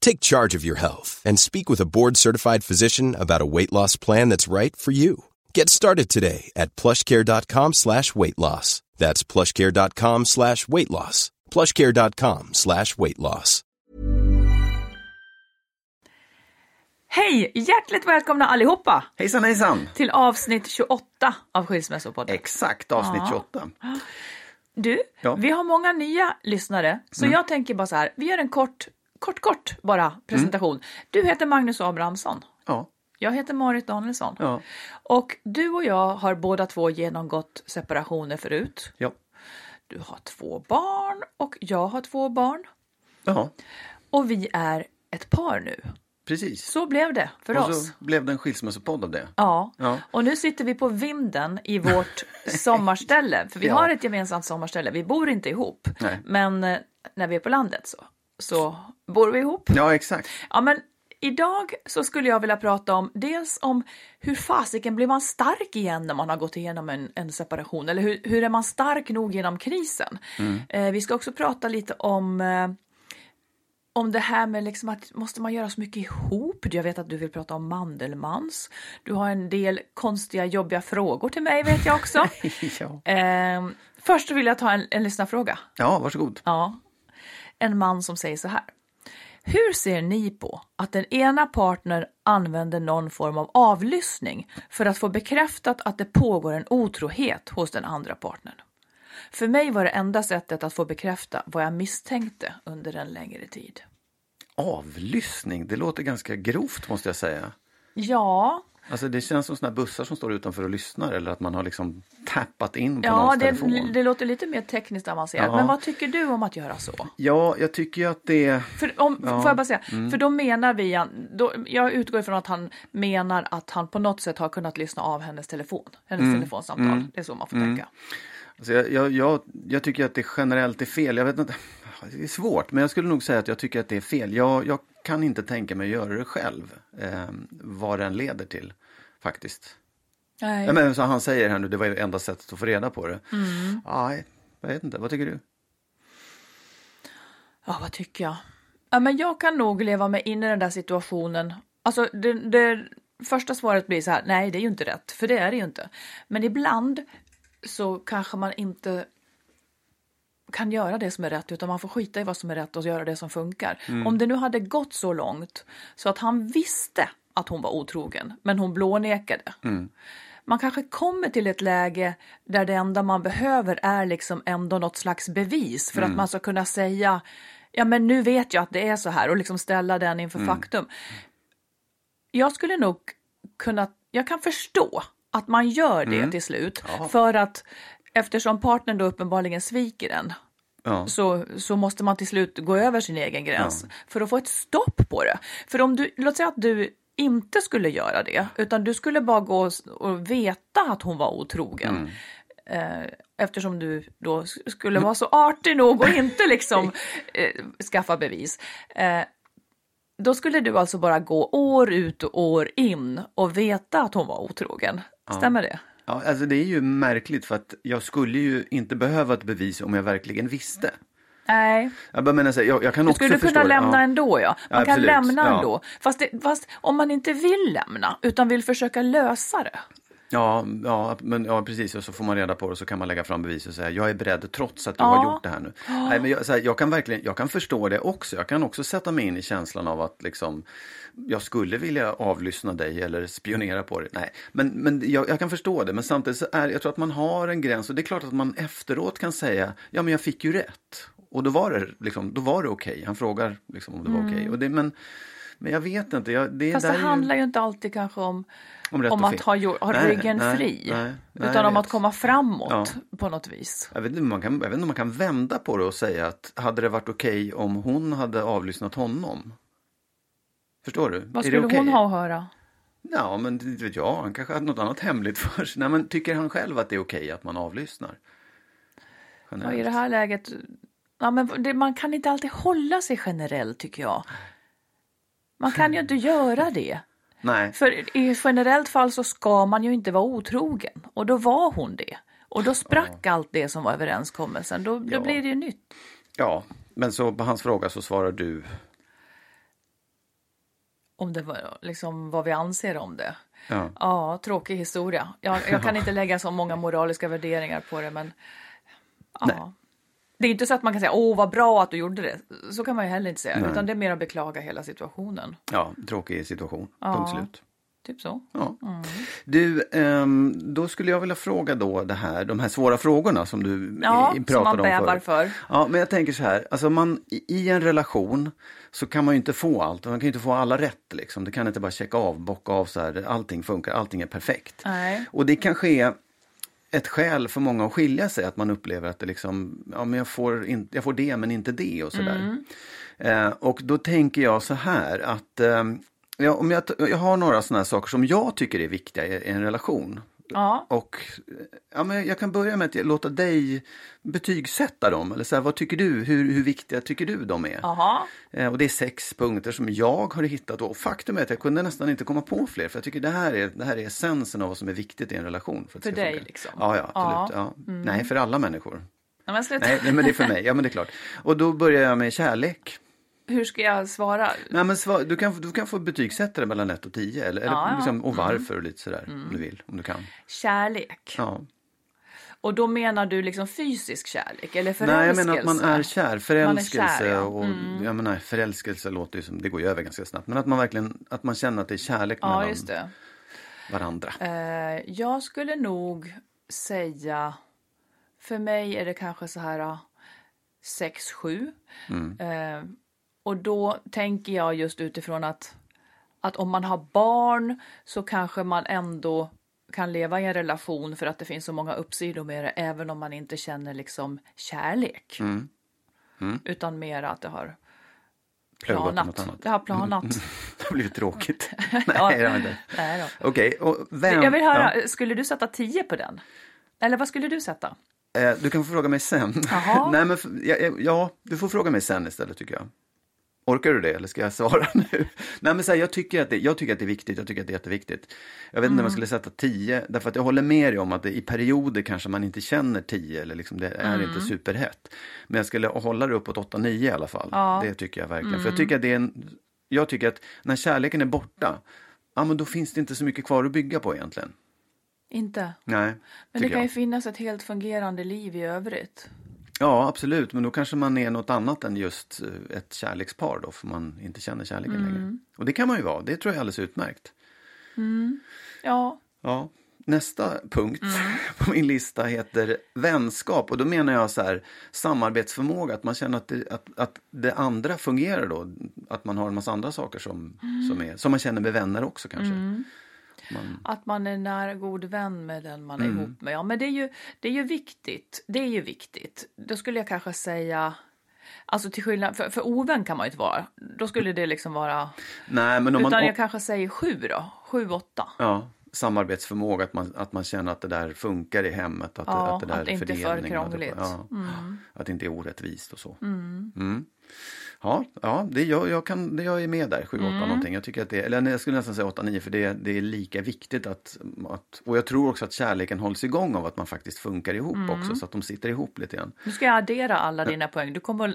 Take charge of your health and speak with a board-certified physician about a weight loss plan that's right for you. Get started today at plushcare.com slash weight loss. That's plushcare.com slash weight loss. plushcare.com slash weight loss. Hej! Hjärtligt välkomna allihopa Hejsan hejsan! till avsnitt 28 av Skilsmässopodden. Exakt avsnitt 28. Du, Ja. vi har många nya lyssnare, så jag tänker bara så här, vi gör en kort, kort, kort bara presentation. Du heter Magnus Abrahamsson. Ja, Jag heter Marit Danielsson. ja, Och du och jag har båda två genomgått separationer förut. ja. Du har två barn och jag har två barn. ja. Och vi är ett par nu. Precis. Så blev det för Och oss. så blev det en skilsmässopodd av det. Ja. Ja. och nu sitter vi på vinden i vårt sommarställe. För vi Ja. har ett gemensamt sommarställe. Vi bor inte ihop. Nej. Men eh, när vi är på landet så, så bor vi ihop. Ja, exakt. Ja, men idag så skulle jag vilja prata om dels om hur fasiken blir man stark igen när man har gått igenom en, en separation? Eller hur, hur är man stark nog genom krisen? Eh, vi ska också prata lite om eh, om det här med liksom att måste man göra så mycket ihop? Jag vet att du vill prata om Mandelmans. Du har en del konstiga, jobbiga frågor till mig vet jag också. ja. eh, först vill jag ta en, en lyssnarfråga. ja, varsågod. Ja. En man som säger så här. Hur ser ni på att den ena partnern använder någon form av avlyssning för att få bekräftat att det pågår en otrohet hos den andra partnern? För mig var det enda sättet att få bekräfta vad jag misstänkte under en längre tid. Avlyssning, det låter ganska grovt måste jag säga. Ja, Alltså det känns som såna bussar som står utanför och lyssnar eller att man har liksom tappat in på ja någons det, telefon. det låter lite mer tekniskt avancerat. Ja. Men vad tycker du om att göra så? Ja, jag tycker ju att det... För, om, Ja. Får jag bara säga, för då menar vi, då, jag utgår ifrån att han menar att han på något sätt har kunnat lyssna av hennes telefon, hennes telefonsamtal. Det är så man får tänka. Alltså jag, jag, jag, jag tycker att det generellt är fel. Jag vet inte, det är svårt, men jag skulle nog säga att jag tycker att det är fel. Jag, jag kan inte tänka mig att göra det själv, eh, vad den leder till faktiskt. Nej. Ja, men, så han säger här nu, det var ju enda sättet att få reda på det. Nej, jag vet inte, vad tycker du? Ja, vad tycker jag? Ja, men jag kan nog leva mig in i den där situationen. Alltså, det, det första svaret blir så här, nej, det är ju inte rätt, för det är det ju inte. Men ibland så kanske man inte kan göra det som är rätt, utan man får skita i vad som är rätt och göra det som funkar. Om det nu hade gått så långt så att han visste att hon var otrogen, men hon blånekade. Man kanske kommer till ett läge där det enda man behöver är liksom ändå något slags bevis för att man ska kunna säga ja men nu vet jag att det är så här och liksom ställa den inför faktum. Jag skulle nog kunna, jag kan förstå att man gör det till slut för att eftersom partnern då uppenbarligen sviker en Ja. så, så måste man till slut gå över sin egen gräns för att få ett stopp på det. För om du, låt säga att du inte skulle göra det, utan du skulle bara gå och, veta att hon var otrogen. Eh, eftersom du då skulle vara så artig nog och inte liksom eh, skaffa bevis. Eh, då skulle du alltså bara gå år ut och år in och veta att hon var otrogen. Stämmer det? Ja, alltså det är ju märkligt för att jag skulle ju inte behöva ett bevis om jag verkligen visste. Nej, Jag bara menar så här, jag, jag kan du också skulle kunna lämna ja. ändå ja. Man Ja, kan lämna Ja. ändå. Fast, det, fast om man inte vill lämna utan vill försöka lösa det. Ja, ja, men, ja, precis. Och så får man reda på det och så kan man lägga fram bevis och säga jag är beredd trots att du Ja. har gjort det här nu. Nej, men jag, här, jag kan verkligen jag kan förstå det också. Jag kan också sätta mig in i känslan av att liksom, jag skulle vilja avlyssna dig eller spionera på dig. Nej, men, men jag, jag kan förstå det. Men samtidigt så är jag tror att man har en gräns och det är klart att man efteråt kan säga ja, men jag fick ju rätt. Och då var det, liksom, då var det okej. Han frågar liksom, om det var okej. Och det, men, men jag vet inte. Jag, det, Mm. Fast det handlar ju inte alltid kanske om, Om om att ha, ha Nej, ryggen nej, fri. nej, utan om att komma framåt på något vis. Jag vet, inte, om man kan, jag vet inte om man kan vända på det och säga att hade det varit okej om hon hade avlyssnat honom? Förstår du? Vad skulle okej? hon ha att höra? Ja, men det vet jag. Han kanske hade något annat hemligt för sig. Nej, men tycker han själv att det är okej att man avlyssnar? Ja. I det här läget, ja, men det, man kan inte alltid hålla sig generell tycker jag. Man kan ju inte göra det. Nej, För i generellt fall så ska man ju inte vara otrogen. Och då var hon det. Och då sprack allt det som var överenskommelsen. Då, då Ja. blir det ju nytt. ja. Men så på hans fråga så svarar du. Om det var liksom vad vi anser om det. Ja. Ja, tråkig historia. Jag, jag kan inte lägga så många moraliska värderingar på det, men ja. Nej. Det är inte så att man kan säga åh vad bra att du gjorde det. Så kan man ju heller inte säga, Nej. utan det är mer att beklaga hela situationen. Ja, tråkig situation. Ja. Punkt slut. Typ så. Ja. Du, ehm, då skulle jag vilja fråga då det här, de här svåra frågorna som du Ja, som pratade man om förut. för. Ja, men jag tänker så här, alltså man, i, en relation så kan man ju inte få allt, man kan ju inte få alla rätt liksom. Det kan inte bara checka av, bocka av så här, allting funkar, allting är perfekt. Nej. Och det kanske är ett skäl för många att skilja sig, att man upplever att det liksom, ja men jag får, in, jag får det men inte det och sådär. Mm. Eh, och då tänker jag så här att eh, ja, om jag, jag har några sådana saker som jag tycker är viktiga i, i en relation. Ja, Och ja, men jag kan börja med att låta dig betygsätta dem. Eller så här, vad tycker du? Hur, hur viktiga tycker du de är? Jaha. Eh, och det är sex punkter som jag har hittat. Och faktum är att jag kunde nästan inte komma på fler. För jag tycker det här är, det här är essensen av vad som är viktigt i en relation. För, För dig, funka. liksom? Ja, ja absolut. Ja. Mm. Nej, för alla människor. Nej, men det är för mig. Ja, men det är klart. Och då börjar jag med kärlek. Hur ska jag svara? Nej, men svar, du, kan, du kan få betygsätta det mellan 1 och 10. Eller, eller Ja, liksom, och varför och lite sådär. Om du vill, om du kan. Kärlek. Ja. Och då menar du liksom fysisk kärlek eller Nej, förälskelse? jag menar att man är kär. Förälskelse kär, ja. och jag menar, förälskelse låter ju som, det går ju över ganska snabbt. Men att man verkligen, att man känner att det är kärlek Ja, mellan just det. varandra. Eh, jag skulle nog säga, för mig är det kanske så här 6-7. Eh, och då tänker jag just utifrån att, att om man har barn så kanske man ändå kan leva i en relation för att det finns så många uppsidor med det även om man inte känner liksom kärlek. Utan mer att det har planat. Det har planat. Det har blivit tråkigt. Ja. Nej, det har inte. Nej då. Okej, och vem... Jag vill höra, Ja. skulle du sätta 10 på den? Eller vad skulle du sätta? Eh, Du kan få fråga mig sen. Nej, men, ja, ja, ja, du får fråga mig sen istället tycker jag. Orkar du det eller ska jag svara nu? Nej men så här, jag, tycker att det, jag tycker att det är viktigt, jag tycker att det är jätteviktigt. Jag vet inte om Mm. jag skulle sätta 10, därför att jag håller med dig om att det, i perioder kanske man inte känner 10 eller liksom det är Mm. inte superhett. Men jag skulle hålla det uppåt 8-9 i alla fall. Ja. Mm. Det tycker jag verkligen. För jag tycker att det är en, jag tycker att när kärleken är borta, ja men då finns det inte så mycket kvar att bygga på egentligen. Inte. Nej, Men det kan ju jag. finnas ett helt fungerande liv i övrigt. Ja, absolut. Men då kanske man är något annat än just eh, ett kärlekspar då, för man inte känner kärleken Mm. längre. Och det kan man ju vara. Det tror jag är alldeles utmärkt. Ja, Ja. Nästa punkt Mm. på min lista heter vänskap. Och då menar jag så här samarbetsförmåga. Att man känner att det, att, att det andra fungerar då. Att man har en massa andra saker som, Mm. som, är, som man känner med vänner också kanske. Man, att man är nära god vän med den man är Mm. ihop med. Ja, men det är, ju, det är ju viktigt. Det är ju viktigt. Då skulle jag kanske säga, alltså till skillnad, för, för ovän kan man ju inte vara. Då skulle det liksom vara, nej, men om utan man... jag kanske säger sju då, sju, åtta. Ja, samarbetsförmåga, att man, att man känner att det där funkar i hemmet. Att, Ja, att det där att det inte är för fördelningen, att krångligt. Ja, Att det inte är orättvist och så. Mm. Ja, ja det, jag, jag, kan, jag är med där, 7, 8 Mm. någonting. Jag tycker att det, eller jag skulle nästan säga 8, 9 för det, det är lika viktigt att, att... Och jag tror också att kärleken hålls igång av att man faktiskt funkar ihop Mm. också, så att de sitter ihop lite grann. Nu ska jag addera alla dina poäng. Du kommer,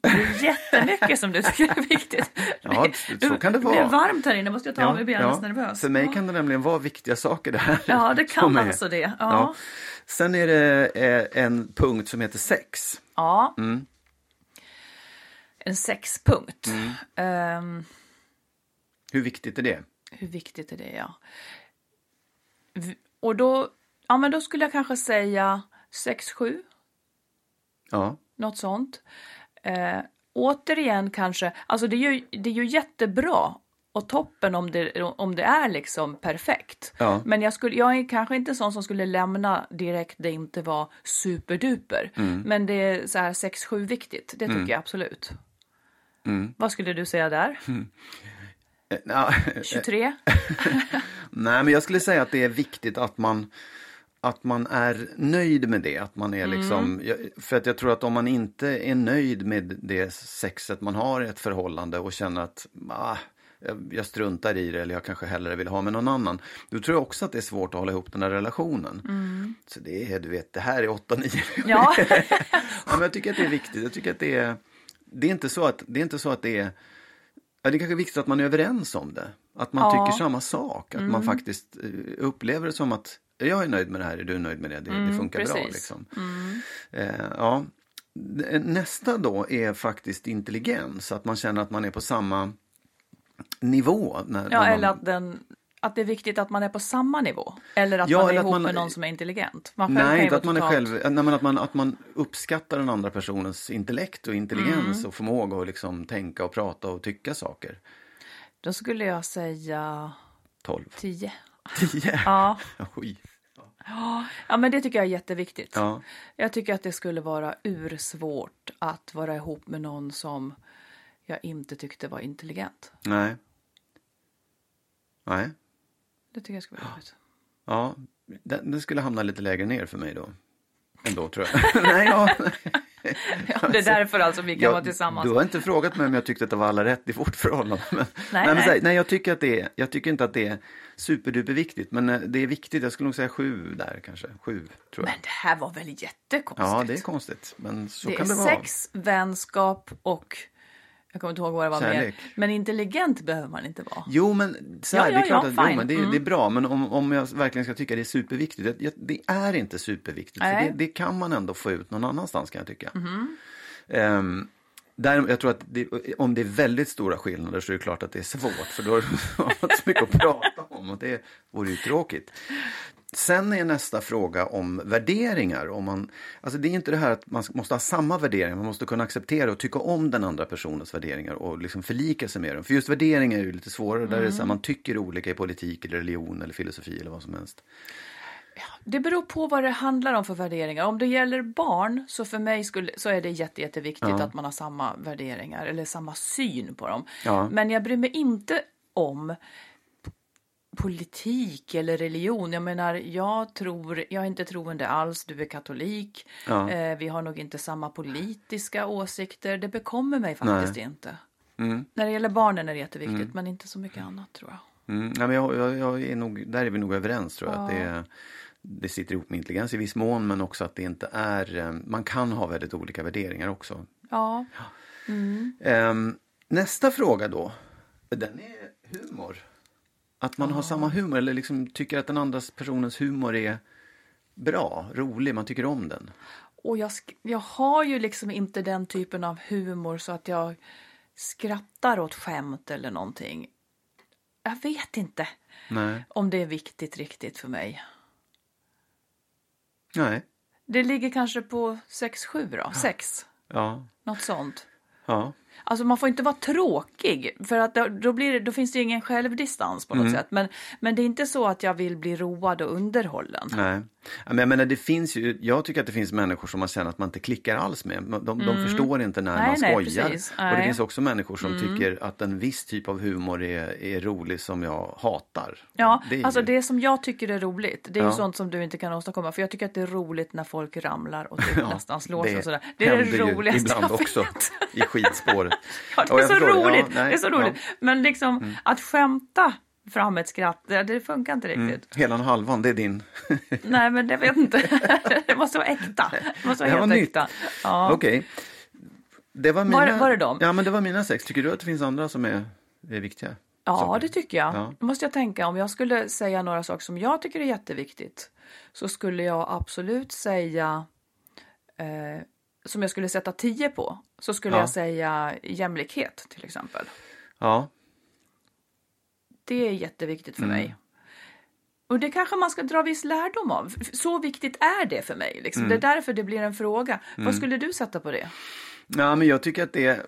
det är jättemycket som du tycker är viktigt. Ja, så kan det vara. Det är varmt här inne, måste jag ta av mig, blir alldeles nervös. För mig Ja. kan det nämligen vara viktiga saker det här. Ja, det kan alltså det. Ja. Ja. Sen är det eh, en punkt som heter sex. Ja. Mm. En sexpunkt. Ehm, Hur viktigt är det? hur viktigt är det, ja. Och då, ja men då skulle jag kanske säga 6-7, Ja, något sånt. Eh, återigen kanske, alltså det är ju, det är ju jättebra och toppen om det, om det är liksom perfekt. Ja. Men jag, skulle, jag är kanske inte sån som skulle lämna direkt det inte var superduper. Mm. Men det är så här 6-7 viktigt, det tycker jag absolut. Mm. Vad skulle du säga där? Eh, ja, 23? Nej, men jag skulle säga att det är viktigt att man att man är nöjd med det. Att man är liksom, jag- för att jag tror att om man inte är nöjd med det sexet man har i ett förhållande och känner att ah, jag- struntar i det eller jag kanske hellre vill ha med någon annan. Då tror jag också att det är svårt att hålla ihop den här relationen. Så det är, du vet, det här är 8-9. Ja. Ja, men jag tycker att det är viktigt. Jag tycker att det är, det är inte så att det är, inte så att det är Ja, det är kanske viktigt att man är överens om det. Att man Ja. Mm. tycker samma sak. Att man faktiskt eh, upplever det som att jag är nöjd med det här, är du nöjd med det? Det, det funkar bra. Mm, precis. Liksom. Eh, ja. Nästa då är faktiskt intelligens. Att man känner att man är på samma nivå. När, Ja, när man, eller att, den, att det är viktigt att man är på samma nivå. Eller att Ja, man är ihop man- med någon som är intelligent. Man Nej, inte att man är själv, nej, men att man, att man uppskattar den andra personens intellekt och intelligens Mm. och förmåga att liksom tänka och prata och tycka saker. Då skulle jag säga 12. 10. 10? Ja. Oj. ja, men det tycker jag är jätteviktigt. Ja. Jag tycker att det skulle vara ursvårt att vara ihop med någon som jag inte tyckte var intelligent. Nej. Nej. Det tycker jag skulle vara jobbigt. Ja, den, den skulle hamna lite lägre ner för mig då. Ändå tror jag. nej, ja. Ja, det är därför alltså vi kan Jag- vara tillsammans. Du har inte frågat mig om jag tyckte att det var alla rätt i vårt förhållande. Men, nej, nej. så här, nej, jag tycker att det är, jag tycker inte att det är superduper viktigt. Men eh, det är viktigt, jag skulle nog säga sju där kanske. Sju, tror jag. Men det här var väl jättekonstigt? ja, det är konstigt. Men så det kan är det vara. sex, vänskap och jag kommer inte ihåg vad det var Kärlek. mer. Men intelligent behöver man inte vara. Jo, men, så här, Ja, det är ja, klart ja, att jo, fine. men det, är- Mm. det är bra. Men om, om jag verkligen ska tycka det är superviktigt. Det, det är inte superviktigt. För det, det kan man ändå få ut någon annanstans kan jag tycka. Mhm. Ehm, där, jag tror att det, om det är väldigt stora skillnader så är det klart att det är svårt. För då har man inte så mycket att prata om och det vore ju tråkigt. Sen är nästa fråga om värderingar. Om man, alltså det är inte det här att man måste ha samma värderingar, man måste kunna acceptera och tycka om den andra personens värderingar och liksom förlika sig med dem. För just värderingar är ju lite svårare, där är så här, man tycker olika i politik, eller religion eller filosofi eller vad som helst. Det beror på vad det handlar om för värderingar. Om det gäller barn så för mig skulle, så är det jätte, jätteviktigt Ja. att man har samma värderingar eller samma syn på dem. Ja. Men jag bryr mig inte om politik eller religion. Jag menar, jag tror, jag är inte troende alls, du är katolik. Ja. Eh, vi har nog inte samma politiska åsikter. Det bekommer mig faktiskt inte. Mm. När det gäller barnen är det jätteviktigt, men inte så mycket annat tror jag. Mm, nej, men jag, jag, jag är nog, där är vi nog överens tror jag. Att det, är- det sitter ihop med intelligens i viss mån men också att det inte är, eh, man kan ha väldigt olika värderingar också. Ja, Ehm, nästa fråga då, den är humor. Att man har samma humor eller liksom tycker att den andra personens humor är bra, rolig, man tycker om den. Och jag, jag har ju liksom inte den typen av humor så att jag skrattar åt skämt eller någonting. Jag vet inte Nej. om det är viktigt riktigt för mig. Nej. Det ligger kanske på 6-7 då, 6, Ja. något sånt. Ja. Alltså man får inte vara tråkig för att då, då, blir då finns det ingen självdistans på något Mm. sätt. Men, men det är inte så att jag vill bli road och underhållen. Nej. Ja, Men jag menar, det finns ju, jag tycker att det finns människor som man känner att man inte klickar alls med. De, de, de förstår inte när Mm. Nej, man nej, skojar. precis. och det Nej. Mm. finns också människor som tycker att en viss typ av humor är, är rolig som jag hatar. Ja, det alltså ju- det som jag tycker är roligt, det är Ja. ju sånt som du inte kan åstadkomma. För jag tycker att det är roligt när folk ramlar och typ nästan slår sig det och sådär. Det är det roligaste ibland jag också vet. i skidspåret. Ja, det är så det. Ja, roligt. nej, det är så ja. Mm. roligt. Men liksom att skämta fram ett skratt, det, funkar inte riktigt. Hela och halvan, det är din. Nej, men det vet inte. det måste vara äkta. Det måste vara Det helt var nytt. äkta. Ja. Okej. Det var Var- mina... var det dem? Ja, men det var mina sex. Tycker du att det finns andra som är, är viktiga? Ja, saker? det tycker jag. Ja. Måste jag tänka, om jag skulle säga några saker som jag tycker är jätteviktigt så skulle jag absolut säga eh, som jag skulle sätta 10 på så skulle Ja. jag säga jämlikhet till exempel. Ja, Det är jätteviktigt Mm. för mig. Och det kanske man ska dra viss lärdom av. Så viktigt är det för mig. Liksom. Mm. Det är därför det blir en fråga. Vad skulle du sätta på det? Ja, men jag tycker att det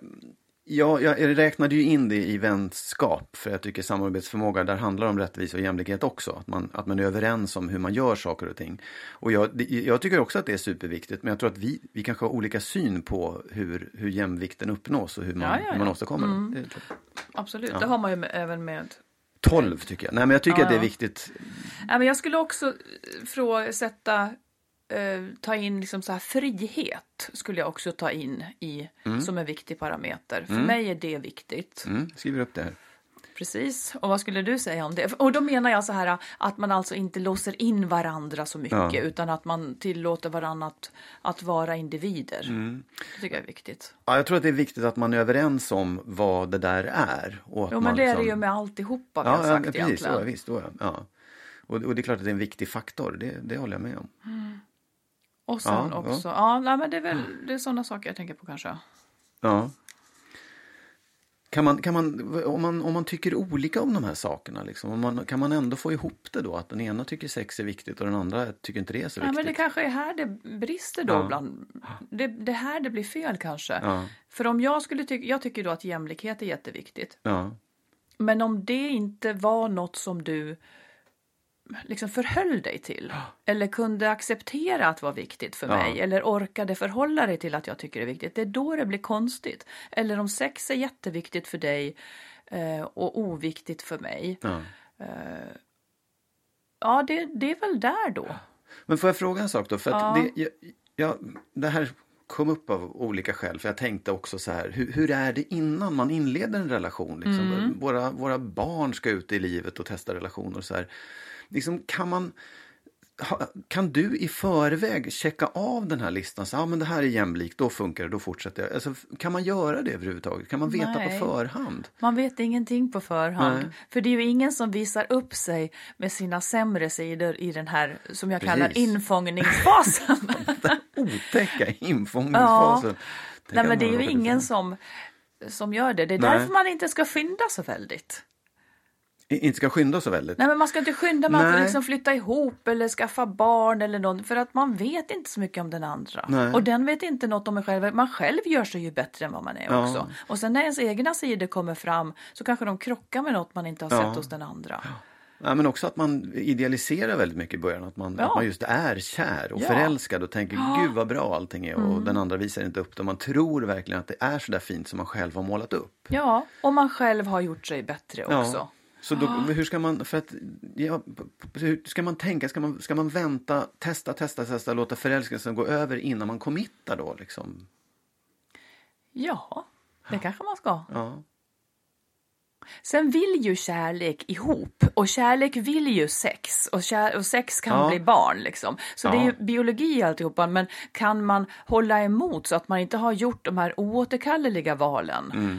Ja, jag räknade ju in det i vänskap, för jag tycker samarbetsförmåga, där handlar om rättvisa och jämlikhet också. Att man, att man är överens om hur man gör saker och ting. Och jag, jag tycker också att det är superviktigt, men jag tror att vi, vi kanske har olika syn på hur, hur jämvikten uppnås och hur man, Ja, ja, hur man ja. åstadkommer det. det. Absolut, det har man ju med, även med 12 tycker jag. Nej, men jag tycker Ja, att det är viktigt. Ja, men jag skulle också eh, fråsätta, eh, ta in liksom så här frihet skulle jag också ta in i som en viktig parameter. För mig är det viktigt. Mm, skriver upp det här. Precis. Och vad skulle du säga om det? Och då menar jag så här att man alltså inte låser in varandra så mycket Ja. utan att man tillåter varandra att, att vara individer. Det tycker jag är viktigt. Ja, jag tror att det är viktigt att man är överens om vad det där är. Och att Jo, men man det är det liksom- ju med alltihopa vi Ja, har ja sagt precis. egentligen. Ja, visst, då, ja. ja. Och, och det är klart att det är en viktig faktor, det, det håller jag med om. Och sen Ja, också, ja, nej, men det är väl det är sådana saker jag tänker på kanske. Ja. Kan man, kan man, om, man, om man tycker olika om de här sakerna, liksom, om man, kan man ändå få ihop det då? Att den ena tycker sex är viktigt och den andra tycker inte det är så viktigt? men det kanske är här det brister då. Ja. Bland, det, det här det blir fel kanske. Ja. För om jag skulle tycka, jag tycker då att jämlikhet är jätteviktigt. Ja. Men om det inte var något som du liksom förhöll dig till eller kunde acceptera att var viktigt för Ja. mig eller orkade förhålla dig till att jag tycker det är viktigt. Det är då det blir konstigt. Eller om sex är jätteviktigt för dig eh, och oviktigt för mig. Ja. Ja, det, det är väl där då. Men får jag fråga en sak då? För Ja. det, jag, jag, det här kom upp av olika skäl. För jag tänkte också så här, hur, hur är det innan man inleder en relation? Liksom, Mm. våra, våra barn ska ut i livet och testa relationer så här. Liksom, kan man... Kan du i förväg checka av den här listan? Så, ja, men det här är jämlikt, då funkar det, då fortsätter jag. Alltså, kan man göra det överhuvudtaget? Kan man veta Nej. på förhand? Man vet ingenting på förhand. Nej. För det är ju ingen som visar upp sig med sina sämre sidor i den här, som jag kallar Precis. infångningsfasen. Otäcka infångningsfasen. Tänk Nej, men det är ju ingen som, som gör det. Det är Nej. därför man inte ska skynda så väldigt. Inte ska skynda så väldigt. Nej, men man ska inte skynda med att Nej. liksom flytta ihop eller skaffa barn eller något. För att man vet inte så mycket om den andra. Nej. Och den vet inte något om en själv. Man själv gör sig ju bättre än vad man är Ja. också. Och sen när ens egna sidor kommer fram så kanske de krockar med något man inte har Ja. sett hos den andra. Ja, men också att man idealiserar väldigt mycket i början. Att man, Ja. att man just är kär och Ja. förälskad och tänker gud vad bra allting är och den andra visar inte upp det. Man tror verkligen att det är så där fint som man själv har målat upp. Ja, och man själv har gjort sig bättre också. Ja. Så då, hur ska man, för att, ja, hur ska man tänka? Ska man, ska man vänta, testa, testa, testa, låta förälskelsen gå över innan man committar då liksom? Ja, det kanske man ska. Ja. Sen vill ju kärlek ihop och kärlek vill ju sex och, kär, och sex kan Ja. bli barn liksom. Så det är ju Ja. biologi alltihopa men kan man hålla emot så att man inte har gjort de här oåterkalleliga valen Mm.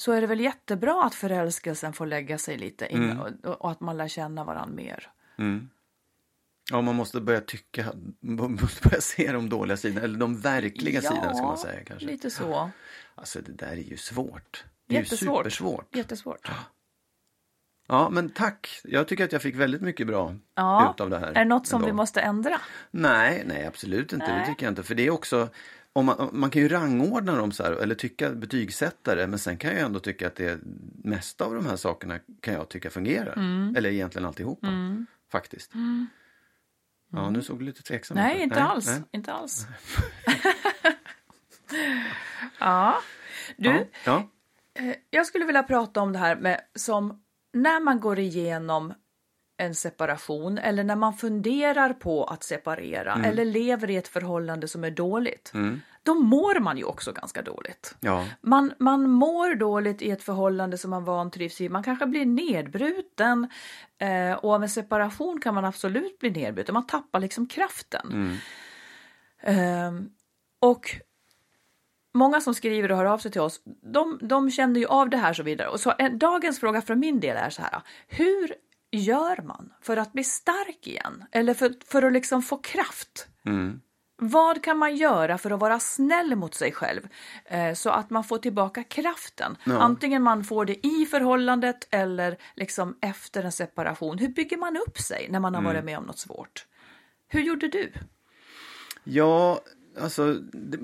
Så är det väl jättebra att förälskelsen får lägga sig lite in Mm. och, och att man lär känna varandra mer. Ja, man måste börja tycka, man måste börja se de dåliga sidorna, eller de verkliga sidorna ska man säga kanske. lite så. Alltså det där är ju svårt. Det är ju Jättesvårt. supersvårt. Jättesvårt. Ja, men tack. Jag tycker att jag fick väldigt mycket bra Ja. ut av det här. Är det något som ändå. vi måste ändra? Nej, nej absolut inte. Det Nej. tycker jag inte. För det är också, om man, man kan ju rangordna dem så här, eller tycka betygsätta det, men sen kan jag ändå tycka att det mesta av de här sakerna kan jag tycka fungerar. Mm. Eller egentligen alltihopa, faktiskt. Ja, nu såg du lite tveksam ut. Nej, inte alls. nej. Inte alls. ja. Du, Ja, ja. eh, jag skulle vilja prata om det här med som när man går igenom en separation eller när man funderar på att separera Mm. eller lever i ett förhållande som är dåligt. Då mår man ju också ganska dåligt. ja. Man, man mår dåligt i ett förhållande som man vantrivs i. Man kanske blir nedbruten. Eh, och av en separation kan man absolut bli nedbruten. Man tappar liksom kraften. Eh, och många som skriver och hör av sig till oss, de, de känner ju av det här så vidare. Och så en, dagens fråga från min del är så här. Hur gör man för att bli stark igen? Eller för, för att liksom få kraft? Vad kan man göra för att vara snäll mot sig själv eh, så att man får tillbaka kraften? Antingen man får det i förhållandet eller liksom efter en separation. Hur bygger man upp sig när man har varit med om något svårt? Hur gjorde du? Ja, alltså det,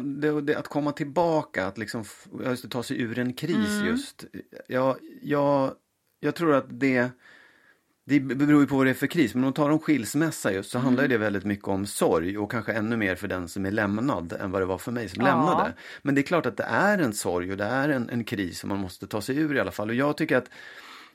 det, det, att komma tillbaka, att liksom just ta sig ur en kris just. Ja, jag, jag tror att det, det beror ju på vad det är för kris, men om man tar om skilsmässa just så handlar ju det väldigt mycket om sorg och kanske ännu mer för den som är lämnad än vad det var för mig som Ja. lämnade. Men det är klart att det är en sorg och det är en, en kris som man måste ta sig ur i alla fall. Och jag tycker att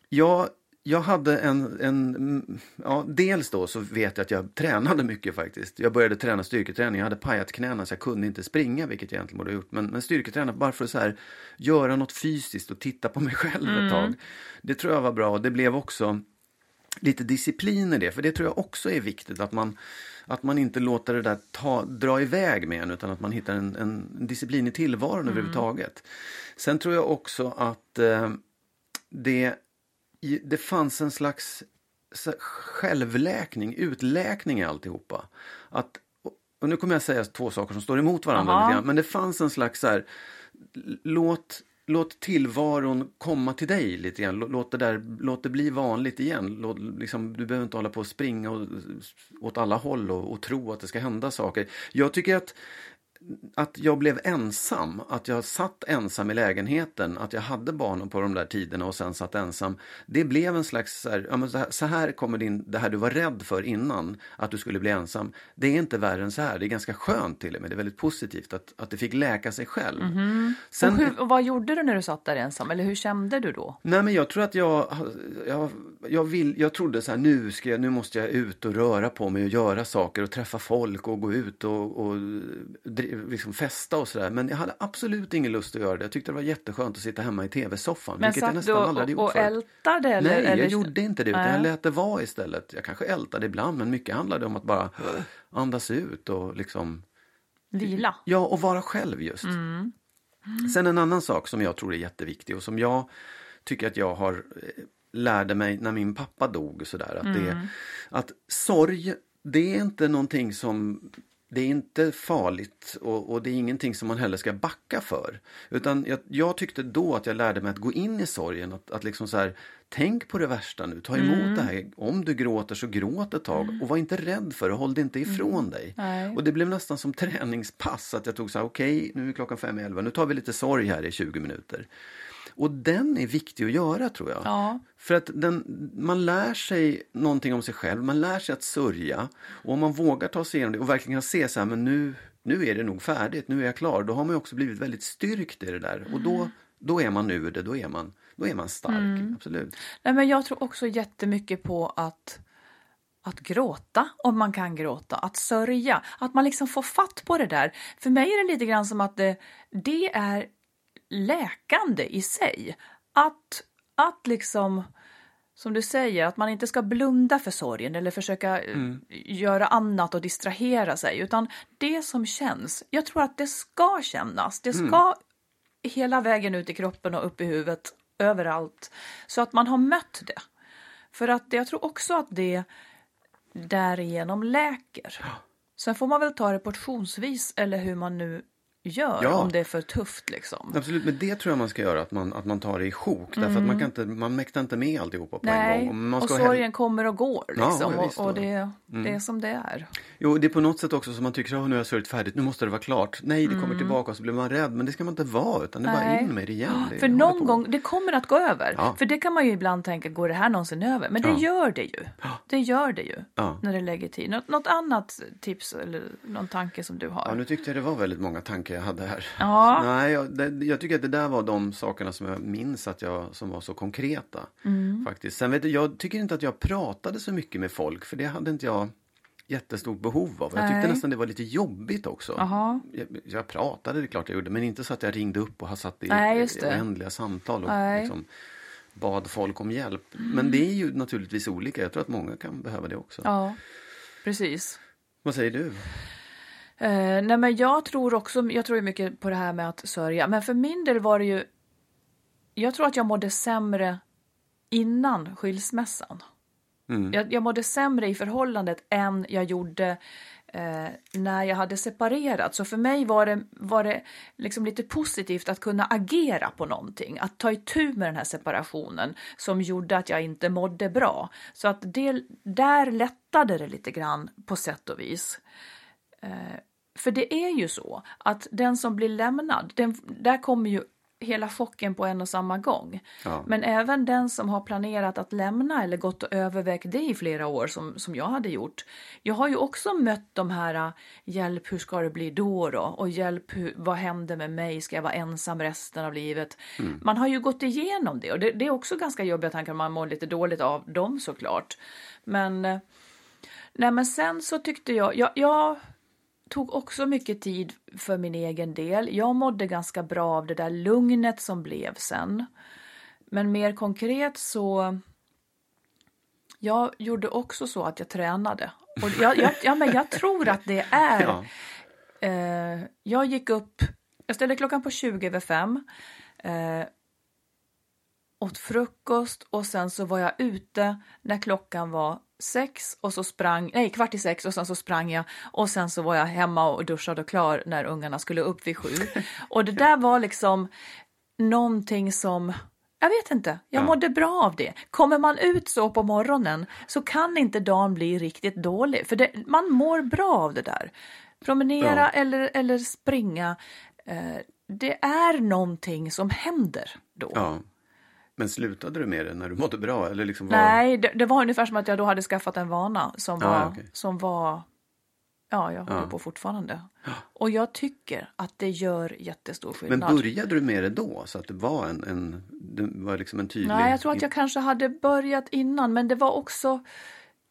jag, jag hade en, en, mm, ja dels då så vet jag att jag tränade mycket faktiskt. Jag började träna styrketräning, jag hade pajat knäna så jag kunde inte springa, vilket jag egentligen borde ha gjort. Men, men styrketräna bara för att så här, göra något fysiskt och titta på mig själv ett tag. Det tror jag var bra och det blev också lite disciplin i det, för det tror jag också är viktigt att man att man inte låter det där ta, dra iväg med en utan att man hittar en, en disciplin i tillvaron överhuvudtaget. Sen tror jag också att eh, det, det fanns en slags självläkning, utläkning i alltihopa. Att, och nu kommer jag säga två saker som står emot varandra, grann, men det fanns en slags så här, låt, låt tillvaron komma till dig lite grann. Låt det, där, låt det bli vanligt igen. Låt, liksom, du behöver inte hålla på och springa och, åt alla håll och, och tro att det ska hända saker. Jag tycker att att jag blev ensam, att jag satt ensam i lägenheten, att jag hade barnen på de där tiderna och sen satt ensam. Det blev en slags, så här, ja, så här, så här kommer din, det här du var rädd för innan, att du skulle bli ensam. Det är inte värre än så här, det är ganska skönt till och med, det är väldigt positivt att, att det fick läka sig själv. Sen, och, hur, och vad gjorde du när du satt där ensam? Eller hur kände du då? Nej men jag tror att jag, jag, jag, vill, jag trodde så här, nu, ska jag, nu måste jag ut och röra på mig och göra saker och träffa folk och gå ut och, och liksom festa och sådär. Men jag hade absolut ingen lust att göra det. Jag tyckte det var jätteskönt att sitta hemma i tv-soffan. Men vilket jag nästan aldrig hade och, gjort och förut. ältade? Eller, Nej, eller, jag gjorde inte det. Utan jag lät det vara istället. Jag kanske ältade ibland, men mycket handlade om att bara andas ut och liksom Vila? Ja, och vara själv just. Sen en annan sak som jag tror är jätteviktig och som jag tycker att jag har eh, lärde mig när min pappa dog och sådär. Att, det, att sorg, det är inte någonting som det är inte farligt och, och det är ingenting som man heller ska backa för. Utan jag, jag tyckte då att jag lärde mig att gå in i sorgen. Att, att liksom så här, tänk på det värsta nu, ta emot det här. Om du gråter så gråt ett tag och var inte rädd för det, håll det inte ifrån dig. Nej. Och det blev nästan som träningspass att jag tog så här, okej nu är klockan fem i elva, nu tar vi lite sorg här i 20 minuter. Och den är viktig att göra tror jag. Ja. För att den, man lär sig någonting om sig själv, man lär sig att sörja. Och om man vågar ta sig igenom det och verkligen kan se så här, men nu, nu är det nog färdigt, nu är jag klar. Då har man också blivit väldigt styrkt i det där. Och då, då är man ur det, då är man, då är man stark. Absolut. Nej, men jag tror också jättemycket på att, att gråta, om man kan gråta, att sörja, att man liksom får fatt på det där. För mig är det lite grann som att det, det är läkande i sig. Att, att liksom, som du säger, att man inte ska blunda för sorgen eller försöka eh, göra annat och distrahera sig, utan det som känns, jag tror att det ska kännas, det ska hela vägen ut i kroppen och upp i huvudet, överallt, så att man har mött det. För att jag tror också att det därigenom läker. Sen får man väl ta det portionsvis eller hur man nu gör Ja. om det är för tufft liksom. Absolut, men det tror jag man ska göra, att man, att man tar det i sjok. Därför att man, kan inte, man mäktar inte med alltihopa på en Mm. Nej, gång. Man och ska hell- sorgen kommer och går liksom. ja, och och det, det är som det är. Jo, det är på något sätt också som man tycker, att nu har jag sörjt färdigt, nu måste det vara klart. Nej, det kommer tillbaka och så blir man rädd. Men det ska man inte vara, utan det är bara Mm. In med det igen. Det För någon gång, det kommer att gå över. Ja. För det kan man ju ibland tänka, går det här någonsin över? Men det Ja. gör det ju. Det gör det ju. När det lägger tid. Något, något annat tips eller någon tanke som du har? Ja, nu tyckte jag det var väldigt många tankar jag hade här. Ja. Nej, jag, det, jag tycker att det där var de sakerna som jag minns att jag, som var så konkreta. Mm. Faktiskt. Sen vet du, jag tycker inte att jag pratade så mycket med folk, för det hade inte jag jättestort behov av. Jag tyckte Nej. nästan det var lite jobbigt också. Jag, jag pratade, det är klart jag gjorde, men inte så att jag ringde upp och har satt i Nej, oändliga samtal och liksom bad folk om hjälp. Men det är ju naturligtvis olika. Jag tror att många kan behöva det också. Ja, precis. Vad säger du? Eh, nej men jag tror också, jag tror ju mycket på det här med att sörja. Men för min del var det ju, jag tror att jag mådde sämre innan skilsmässan. Mm. Jag, jag mådde sämre i förhållandet än jag gjorde eh, när jag hade separerat. Så för mig var det, var det liksom lite positivt att kunna agera på någonting. Att ta itu med den här separationen som gjorde att jag inte mådde bra. Så att det, där lättade det lite grann på sätt och vis. Eh, för det är ju så att den som blir lämnad, den, där kommer ju hela chocken på en och samma gång. Ja. Men även den som har planerat att lämna eller gått och övervägt det i flera år som, som jag hade gjort. Jag har ju också mött de här äh, hjälp, hur ska det bli då då? Och hjälp, hur, vad händer med mig? Ska jag vara ensam resten av livet? Man har ju gått igenom det och det, det är också ganska jobbiga tankar. Man mår lite dåligt av dem såklart. Men, eh, nej, men sen så tyckte jag, jag, jag tog också mycket tid för min egen del. Jag mådde ganska bra av det där lugnet som blev sen. Men mer konkret så... Jag gjorde också så att jag tränade. Och jag, jag, ja, men jag tror att det är... Ja. Eh, jag gick upp... Jag ställde klockan på 20 över fem. Eh, åt frukost och sen så var jag ute när klockan var sex och så sprang, nej kvart i sex och sen så sprang jag och sen så var jag hemma och duschade och klar när ungarna skulle upp vid sju. Och det där var liksom någonting som jag vet inte, jag Ja. mådde bra av det. Kommer man ut så på morgonen så kan inte dagen bli riktigt dålig för det, man mår bra av det där. Promenera Ja. eller, eller springa, eh, det är någonting som händer då. Ja. Men slutade du med det när du mådde bra? Eller liksom var... Nej, det, det var ungefär som att jag då hade skaffat en vana som Ja, var, okej. som var ja, jag håller Ja. på fortfarande. Och jag tycker att det gör jättestor Men skillnad. började du med det då? Så att det var en, en, det var liksom en tydlig... Nej, jag tror att jag kanske hade börjat innan, men det var också,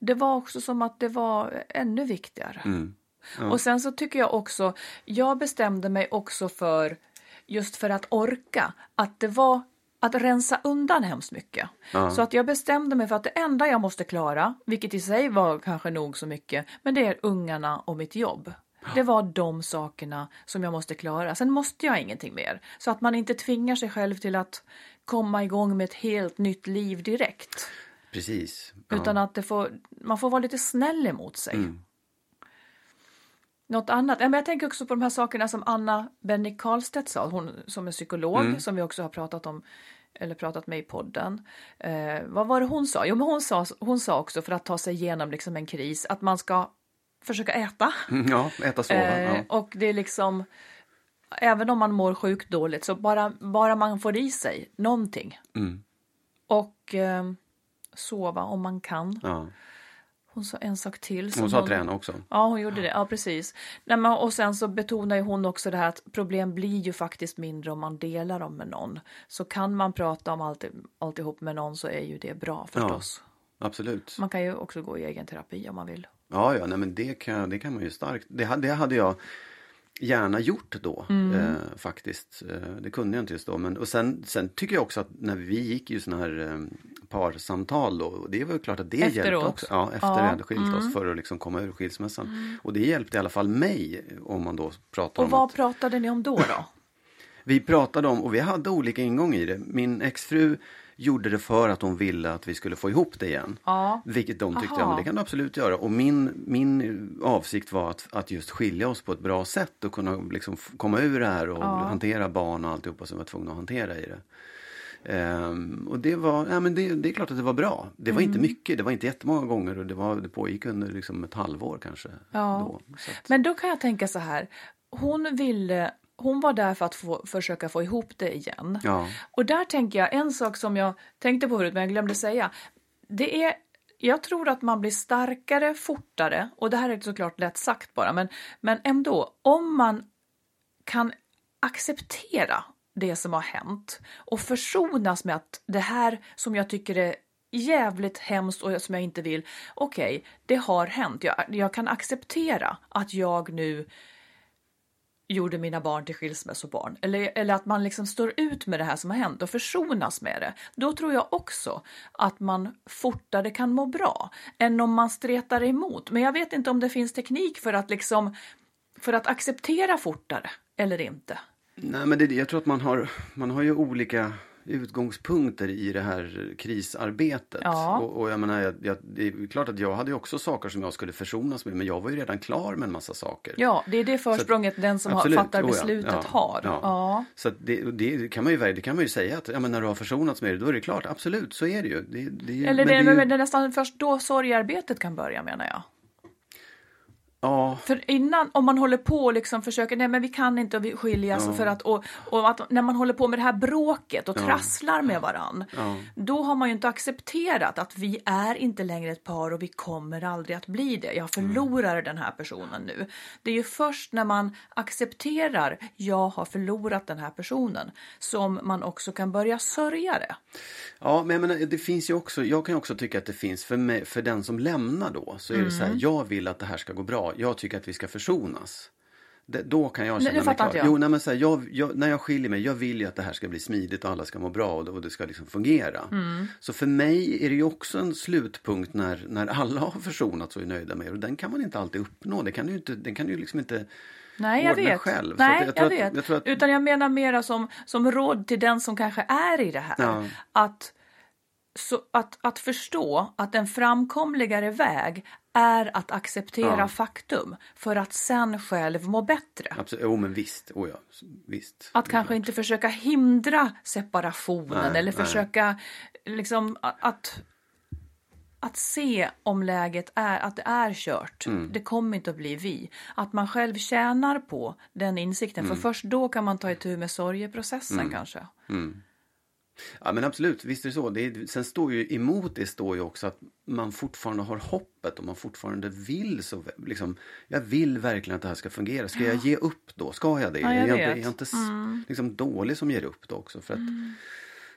det var också som att det var ännu viktigare. Mm. Och sen så tycker jag också, jag bestämde mig också för, just för att orka, att det var att rensa undan hemskt mycket. Ja. Så att jag bestämde mig för att det enda jag måste klara, vilket i sig var kanske nog så mycket, men det är ungarna och mitt jobb. Det var de sakerna som jag måste klara. Sen måste jag ingenting mer. Så att man inte tvingar sig själv till att komma igång med ett helt nytt liv direkt. Precis. Ja. Utan att får, man får vara lite snäll emot sig. Mm. Något annat? Ja, men jag tänker också på de här sakerna som Anna Benny Karlstedt sa, hon som är psykolog, Mm. som vi också har pratat om eller pratat med i podden. Eh, vad var det hon sa? Jo, men hon sa, hon sa också för att ta sig igenom liksom en kris att man ska försöka äta. Mm, Ja, äta, sova. Eh, ja. Och det är liksom, även om man mår sjukt dåligt, så bara, bara man får i sig någonting. Mm. Och eh, sova om man kan. Ja. Hon sa en sak till. Hon sa träna också. Ja, hon gjorde det. Ja, precis. Nej, men, och sen så betonar ju hon också det här att problem blir ju faktiskt mindre om man delar dem med någon. Så kan man prata om allt, alltihop med någon så är ju det bra förstås. Absolut. Man kan ju också gå i egen terapi om man vill. Ja, ja, nej, men det kan, det kan man ju starkt. Det, det hade jag gärna gjort då Mm. eh, faktiskt. Eh, det kunde jag inte just då. Men, och sen, sen tycker jag också att när vi gick ju sådana här eh, parsamtal då, och det var ju klart att det hjälpte Efteråt. också. Ja, efter Ja, Mm. vi hade skilt oss för att liksom komma ur skilsmässan. Och det hjälpte i alla fall mig om man då pratar Och om vad att pratade ni om då? då? vi pratade om, och vi hade olika ingång i det. Min exfru gjorde det för att hon ville att vi skulle få ihop det igen. Ja. Vilket de tyckte, Aha. ja men det kan du absolut göra. Och min, min avsikt var att, att just skilja oss på ett bra sätt och kunna liksom komma ur det här och hantera barn och alltihopa som vi var tvungna att hantera i det. Ehm, och det var, ja men det, det är klart att det var bra. Det var inte Mm. mycket, det var inte jättemånga gånger och det, var, det pågick under liksom ett halvår kanske. Ja. Då. Att, Men då kan jag tänka så här. Hon ville, hon var där för att få, försöka få ihop det igen. ja. Och där tänker jag en sak som jag tänkte på förut men jag glömde säga. Det är, jag tror att man blir starkare fortare och det här är såklart lätt sagt bara men, men ändå om man kan acceptera det som har hänt och försonas med att det här som jag tycker är jävligt hemskt och som jag inte vill, okej, det har hänt. Jag, jag kan acceptera att jag nu gjorde mina barn till skilsmässobarn. Eller, eller att man liksom står ut med det här som har hänt och försonas med det. Då tror jag också att man fortare kan må bra än om man stretar emot. Men jag vet inte om det finns teknik för att liksom för att acceptera fortare eller inte. Nej men det, jag tror att man har, man har ju olika utgångspunkter i det här krisarbetet. Ja. Och, och jag menar, jag, jag, det är klart att jag hade också saker som jag skulle försonas med men jag var ju redan klar med en massa saker. Ja, det är det försprånget den som har, Absolut, fattar oh ja, beslutet ja, har. ja. Så att det, det, kan man ju, det kan man ju säga att ja, men när du har försonats med det, då är det klart. Absolut, så är det ju. Det, det, Eller men det, är ju- nästan först då sorgearbetet kan börja menar jag. Ja, För innan, om man håller på och liksom försöker, nej men vi kan inte och vi skiljas för att, och, och att när man håller på med det här bråket och trasslar med varann, Ja. då har man ju inte accepterat att vi är inte längre ett par och vi kommer aldrig att bli det. Jag förlorar den här personen nu. Det är ju först när man accepterar, jag har förlorat den här personen, som man också kan börja sörja det. Ja, men jag menar, det finns ju också, jag kan också tycka att det finns för, mig, för den som lämnar då, så är det så Mm. här, jag vill att det här ska gå bra, jag tycker att vi ska försonas. Det, då kan jag Nej, känna det mig klar. jag. Jo, nej, men så här, jag, jag, när jag skiljer mig, jag vill ju att det här ska bli smidigt och alla ska må bra och det, och det ska liksom fungera. Mm. Så för mig är det ju också en slutpunkt när, när alla har försonats och är nöjda med det. Och den kan man inte alltid uppnå, det kan du inte, den kan du liksom inte Nej, jag vet. själv. Nej, att jag, tror att- vet. jag att- Utan jag menar mera som, som råd till den som kanske är i det här. Ja. Att, så, att, att förstå att en framkomligare väg är att acceptera Ja. faktum för att sen själv må bättre. Absolut, jo men visst, oh ja, visst. Att kanske inte försöka hindra separationen Nej, eller nej. försöka liksom att att se om läget är att det är kört. Mm. Det kommer inte att bli vi. Att man själv tjänar på den insikten. Mm. För först då kan man ta itu med sorgeprocessen kanske. Ja men absolut, visst är det så. Det är, sen står ju emot det står ju också att man fortfarande har hoppet och man fortfarande vill så liksom, jag vill verkligen att det här ska fungera. Ska jag ge upp då? Ska jag det? Ja, jag är jag. Mm. är jag inte s- liksom dålig som ger upp då också? För att,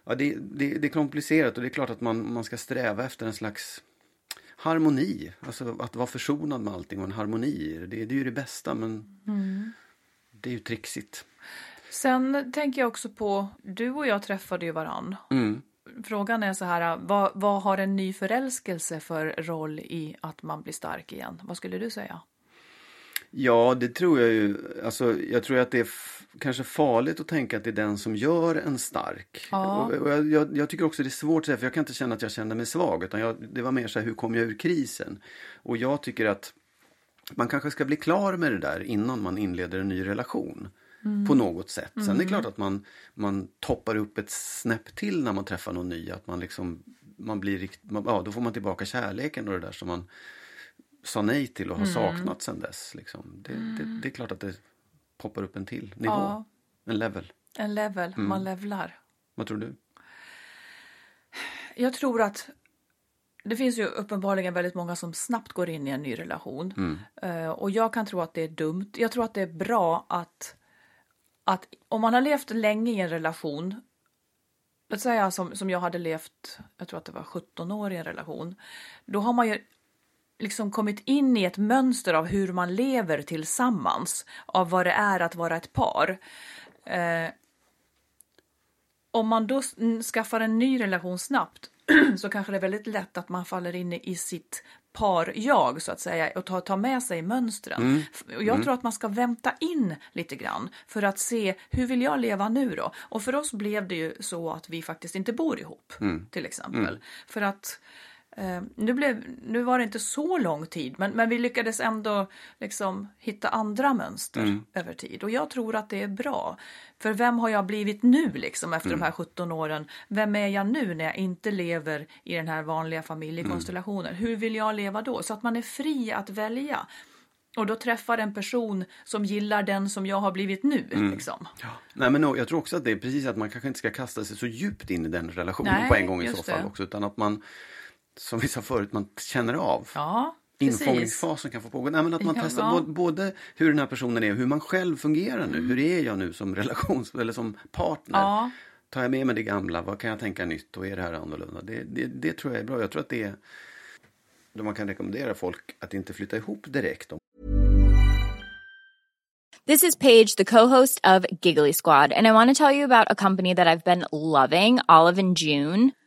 ja, det, det, det är komplicerat och det är klart att man, man ska sträva efter en slags harmoni. Alltså att vara försonad med allting och en harmoni. Det, det är ju det bästa men Mm. det är ju trixigt. Sen tänker jag också på, du och jag träffade ju varann. Mm. Frågan är så här, vad, vad har en ny förälskelse för roll i att man blir stark igen? Vad skulle du säga? Ja, det tror jag ju. Alltså, jag tror att det är kanske farligt att tänka att det är den som gör en stark. Ja. Och, och jag, jag, jag tycker också det är svårt att säga, för jag kan inte känna att jag kände mig svag. Utan jag, det var mer så här, hur kom jag ur krisen? Och jag tycker att man kanske ska bli klar med det där innan man inleder en ny relation. På något sätt. Sen är det klart att man, man toppar upp ett snäpp till när man träffar någon ny. Att man liksom, man blir rikt, man, ja, då får man tillbaka kärleken och det där som man sa nej till och har saknat sen dess. Liksom. Det, det, det är klart att det poppar upp en till nivå. Ja. En level. En level, man levlar. Vad tror du? Jag tror att det finns ju uppenbarligen väldigt många som snabbt går in i en ny relation. Eh, och jag kan tro att det är dumt. Jag tror att det är bra att, att om man har levt länge i en relation, låt säga som, som jag hade levt, jag tror att det var 17 år i en relation, då har man ju liksom kommit in i ett mönster av hur man lever tillsammans, av vad det är att vara ett par. Eh, om man då skaffar en ny relation snabbt så kanske det är väldigt lätt att man faller in i sitt par-jag så att säga och ta, ta med sig mönstren. Mm. Jag tror att man ska vänta in lite grann för att se hur vill jag leva nu då? Och för oss blev det ju så att vi faktiskt inte bor ihop Mm. till exempel. För att eh, nu, blev, nu var det inte så lång tid men, men vi lyckades ändå liksom hitta andra mönster Mm. över tid. Och jag tror att det är bra. För vem har jag blivit nu liksom efter Mm. de här 17 åren? Vem är jag nu när jag inte lever i den här vanliga familjekonstellationen? Mm. Hur vill jag leva då? Så att man är fri att välja. Och då träffar en person som gillar den som jag har blivit nu. Mm. Liksom. Nej, men jag tror också att det är precis att man kanske inte ska kasta sig så djupt in i den relationen Nej, på en gång i så fall det. också. Utan att man, som vi sa förut, man känner av. Ja. Infångningsfasen kan få pågå. Nej, men att man Ja, testar ja. både, hur den här personen är och hur man själv fungerar nu. Hur är jag nu som relations eller som partner? Ja. Tar jag med mig det gamla? Vad kan jag tänka nytt? Och är det här annorlunda? Det, det, det tror jag är bra. Jag tror att det är då man kan rekommendera folk att inte flytta ihop direkt. This is Paige, the co-host of Giggly Squad, and I want to tell you about a company that I've been loving, Olive and June.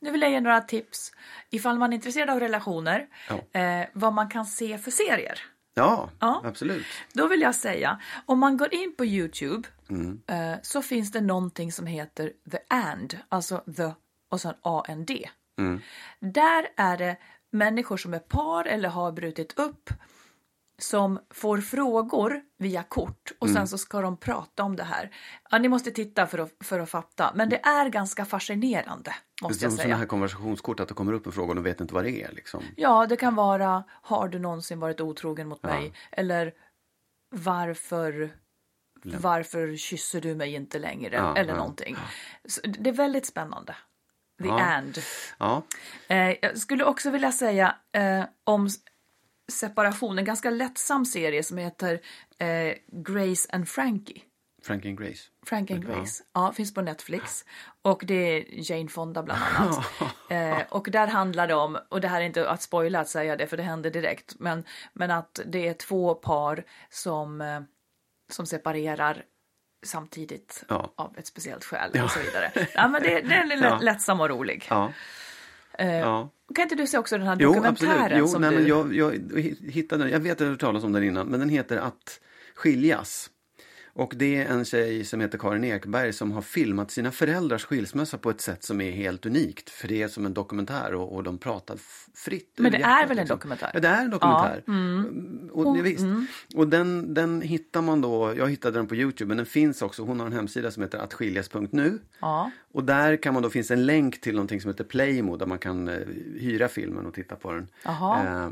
Nu vill jag ge några tips ifall man är intresserad av relationer. Ja. Eh, vad man kan se för serier. Ja, Ja. absolut. Då vill jag säga, om man går in på Youtube Mm. eh, så finns det någonting som heter The And, alltså the och sen AND. Mm. Där är det människor som är par eller har brutit upp som får frågor via kort och Mm. sen så ska de prata om det här. Ja, ni måste titta för att, för att fatta, men det är ganska fascinerande måste jag Som säga. sådana här konversationskort, att det kommer upp en fråga och de vet inte vad det är. Liksom. Ja, det kan vara har du någonsin varit otrogen mot mig? Eller varför varför kysser du mig inte längre? Ja, Eller ja. någonting. Så det är väldigt spännande. The Ja. and. Ja, Eh, jag skulle också vilja säga eh, om separation, en ganska lättsam serie som heter eh, Grace and Frankie. Frank and Grace. Frank and Grace. Ja, finns på Netflix. Och det är Jane Fonda bland annat. eh, och där handlar det om, och det här är inte att spoila att säga det för det händer direkt, men, men att det är två par som, eh, som separerar samtidigt Ja. av ett speciellt skäl och så vidare. Ja, men det, det är Ja. lättsam och rolig. Ja, Eh, ja. Kan inte du se också den här Jo, dokumentären? absolut. Jo, som nej, du... men jag, jag hittade den. Jag vet att jag hört talas om den innan, men den heter Att skiljas. Och det är en tjej som heter Karin Ekberg som har filmat sina föräldrars skilsmässa på ett sätt som är helt unikt. För det är som en dokumentär och, och de pratar fritt. Men det är väl en liksom. dokumentär? Ja, det är en dokumentär. Ja, mm. och, ja, visst. och den, den hittar man då, jag hittade den på Youtube, men den finns också, hon har en hemsida som heter attskiljas.nu. Ja. Och där kan man då, finns en länk till någonting som heter Playmo där man kan eh, hyra filmen och titta på den. Eh,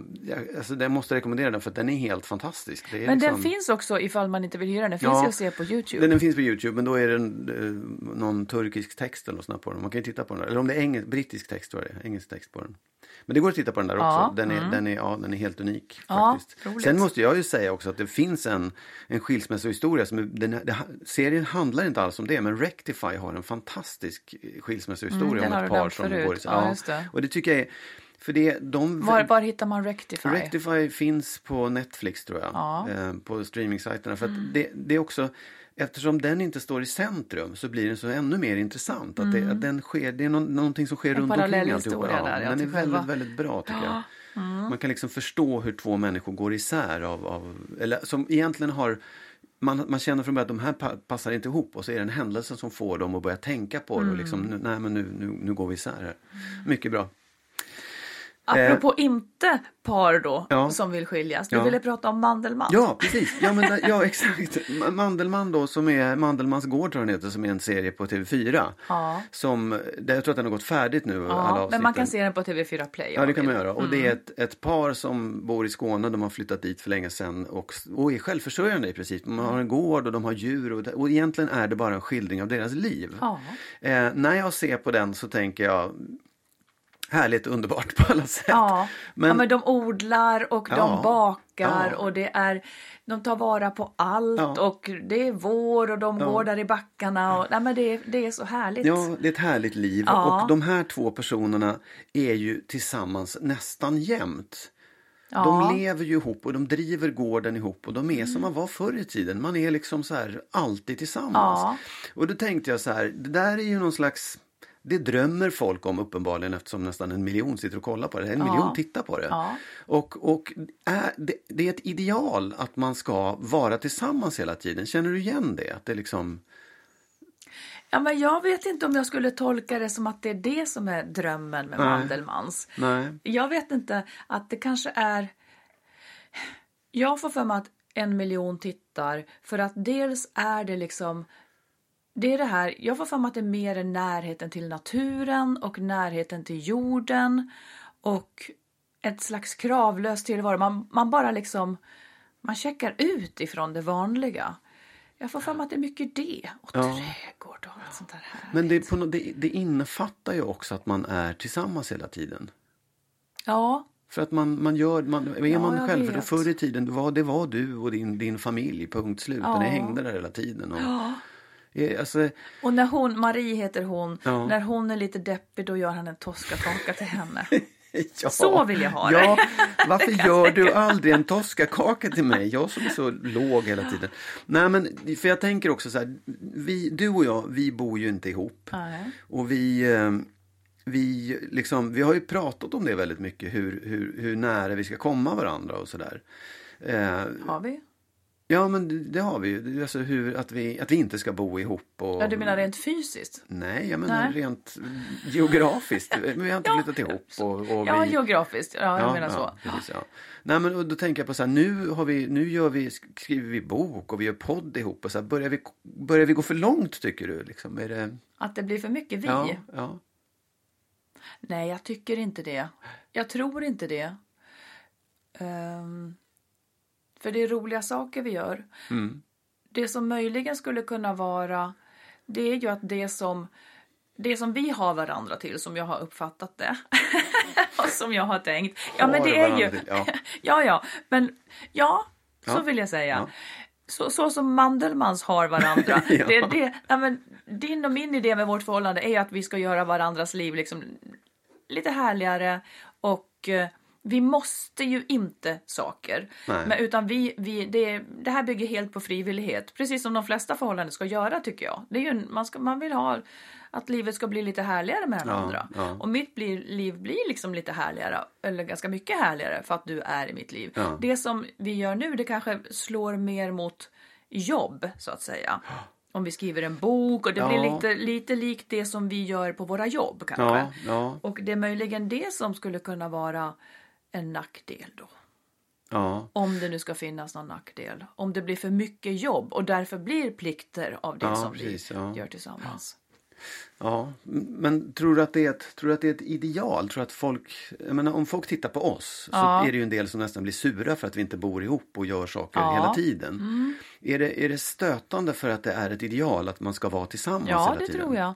alltså, jag måste rekommendera den för att den är helt fantastisk. Det är Men liksom, den finns också ifall man inte vill hyra den. Den finns Ja. Se på Youtube. Den, finns på Youtube men då är det en, eh, någon turkisk text eller något sånt på den. Man kan ju titta på den. Eller om det är engelsk, brittisk text tror jag det är. Engelsk text på den. Men det går att titta på den där Ja, också. Den är, den, är, ja, den är helt unik. Ja, faktiskt. roligt. Sen måste jag ju säga också att det finns en, en skilsmässohistoria. Som är, den, det, serien handlar inte alls om det men Rectify har en fantastisk skilsmässohistoria Mm, om ett par som går isär. Ja, det. Och det tycker jag är, för det, de, Var, var hittar man Rectify? Rectify finns på Netflix tror jag. Ja. Eh, på streamingsajterna. För Mm. det, det är också, eftersom den inte står i centrum så blir den så ännu mer intressant. Att, det, att den sker, det är någon, någonting som sker Mm. En runt omkring alltihopa. där, ja, den är till själva- väldigt, väldigt bra tycker jag. Man kan liksom förstå hur två människor går isär av, av eller som egentligen har man, man känner från början att de här pa- passar inte ihop och så är det en händelse som får dem att börja tänka på det och liksom, Mm. nej men nu, nu, nu går vi isär här. Mycket bra. Apropå inte par då, Eh. Ja. som vill skiljas. Du Ja. ville prata om Mandelmann. Ja, precis. Ja, men, ja, exakt. Ma- Mandelmann då, som är Mandelmans gård tror jag den heter, som är en serie på TV4. Ja. Som, jag tror att den har gått färdigt nu, alla Ja, avsnitten. men man kan se den på TV4 Play. Ja, det kan man göra. Och det är ett, ett par som bor i Skåne, de har flyttat dit för länge sedan och, och är självförsörjande i princip. De har en gård och de har djur och, och egentligen är det bara en skildring av deras liv. Eh, när jag ser på den så tänker jag härligt och underbart på alla sätt. Ja. Men- ja, men de odlar och Ja. de bakar Ja. och det är, de tar vara på allt Ja. och det är vår och de går där i backarna. Och, nej, men det, är- det är så härligt. Ja, det är ett härligt liv. Ja. Och de här två personerna är ju tillsammans nästan jämt. Ja. De lever ju ihop och de driver gården ihop och de är som man var förr i tiden. Man är liksom så här alltid tillsammans. Ja. Och då tänkte jag så här, det där är ju någon slags det drömmer folk om uppenbarligen eftersom nästan en miljon sitter och kollar på det. En Ja. miljon tittar på det. Ja. Och, och är, det, det är ett ideal att man ska vara tillsammans hela tiden. Känner du igen det? Att det liksom... Ja, men jag vet inte om jag skulle tolka det som att det är det som är drömmen med Nej. Mandelmans. Nej. Jag vet inte att det kanske är... Jag får för mig att en miljon tittar för att dels är det liksom... Det är det här, jag får för mig att det är mer närheten till naturen och närheten till jorden och ett slags kravlös tillvaro. Man, man bara liksom, man checkar ut ifrån det vanliga. Jag får för mig att det är mycket det. Och trädgård och allt sånt där här. Men det, på, det, det innefattar ju också att man är tillsammans hela tiden. Ja, För att man, man gör, man, är Ja, man själv, för förr i tiden, det var, det var du och din, din familj, punkt slut. Ja. Ni hängde där hela tiden. Och, Eh, alltså, och när hon, Marie heter hon, Ja. när hon är lite deppig då gör han en toskakaka till henne. ja, Så vill jag ha det. Ja, varför gör du aldrig en toskakaka till mig? Jag som är så låg hela tiden. Nej, men för jag tänker också så här, vi, du och jag, vi bor ju inte ihop. Nej. Och vi, eh, vi, liksom, vi har ju pratat om det väldigt mycket, hur, hur, hur nära vi ska komma varandra och sådär. Eh, Har vi? Ja, men det, har vi ju. Alltså hur, att, vi, att vi inte ska bo ihop. Och, Ja, du menar rent fysiskt? Nej, jag menar Nej. rent geografiskt. Vi har inte flyttat ihop. Och, och Ja, vi, geografiskt. Ja, jag menar så. Ja, precis, ja. Nej, men då tänker jag på så här, nu, har vi, nu gör vi, skriver vi bok och vi gör podd ihop. Och så här, börjar, vi, börjar vi gå för långt tycker du? Liksom, är det, Att det blir för mycket vi? ja, ja. Nej, jag tycker inte det. Jag tror inte det. Ehm, för det är roliga saker vi gör. Mm. Det som möjligen skulle kunna vara, det är ju att det som, det som vi har varandra till, som jag har uppfattat det, och som jag har tänkt. Ja, men det är ju... till, ja. ja, ja, men ja, så vill jag säga. Ja. Så, så som Mandelmans har varandra. Ja. det, det, ja, men, din och min idé med vårt förhållande är ju att vi ska göra varandras liv liksom lite härligare och eh, vi måste ju inte saker. Nej. Men, utan vi, vi, det, det här bygger helt på frivillighet. Precis som de flesta förhållanden ska göra tycker jag. Det är ju, en- man, ska, man vill ha att livet ska bli lite härligare med den Ja, andra. ja. Och mitt blir, liv blir liksom lite härligare, eller ganska mycket härligare för att du är i mitt liv. Ja. Det som vi gör nu, det kanske slår mer mot jobb så att säga. Om vi skriver en bok och det blir lite, lite likt det som vi gör på våra jobb kanske. Och det är möjligen det som skulle kunna vara en nackdel då. Ja. Om det nu ska finnas någon nackdel. Om det blir för mycket jobb och därför blir plikter av det Ja, som precis, vi ja. gör tillsammans. Ja, men tror du att det är ett, tror du att det är ett ideal? Tror att folk, jag menar, om folk tittar på oss Ja. så är det ju en del som nästan blir sura för att vi inte bor ihop och gör saker Ja. Mm. hela tiden. Är, det, är det stötande för att det är ett ideal att man ska vara tillsammans Ja, hela det tiden? tror jag.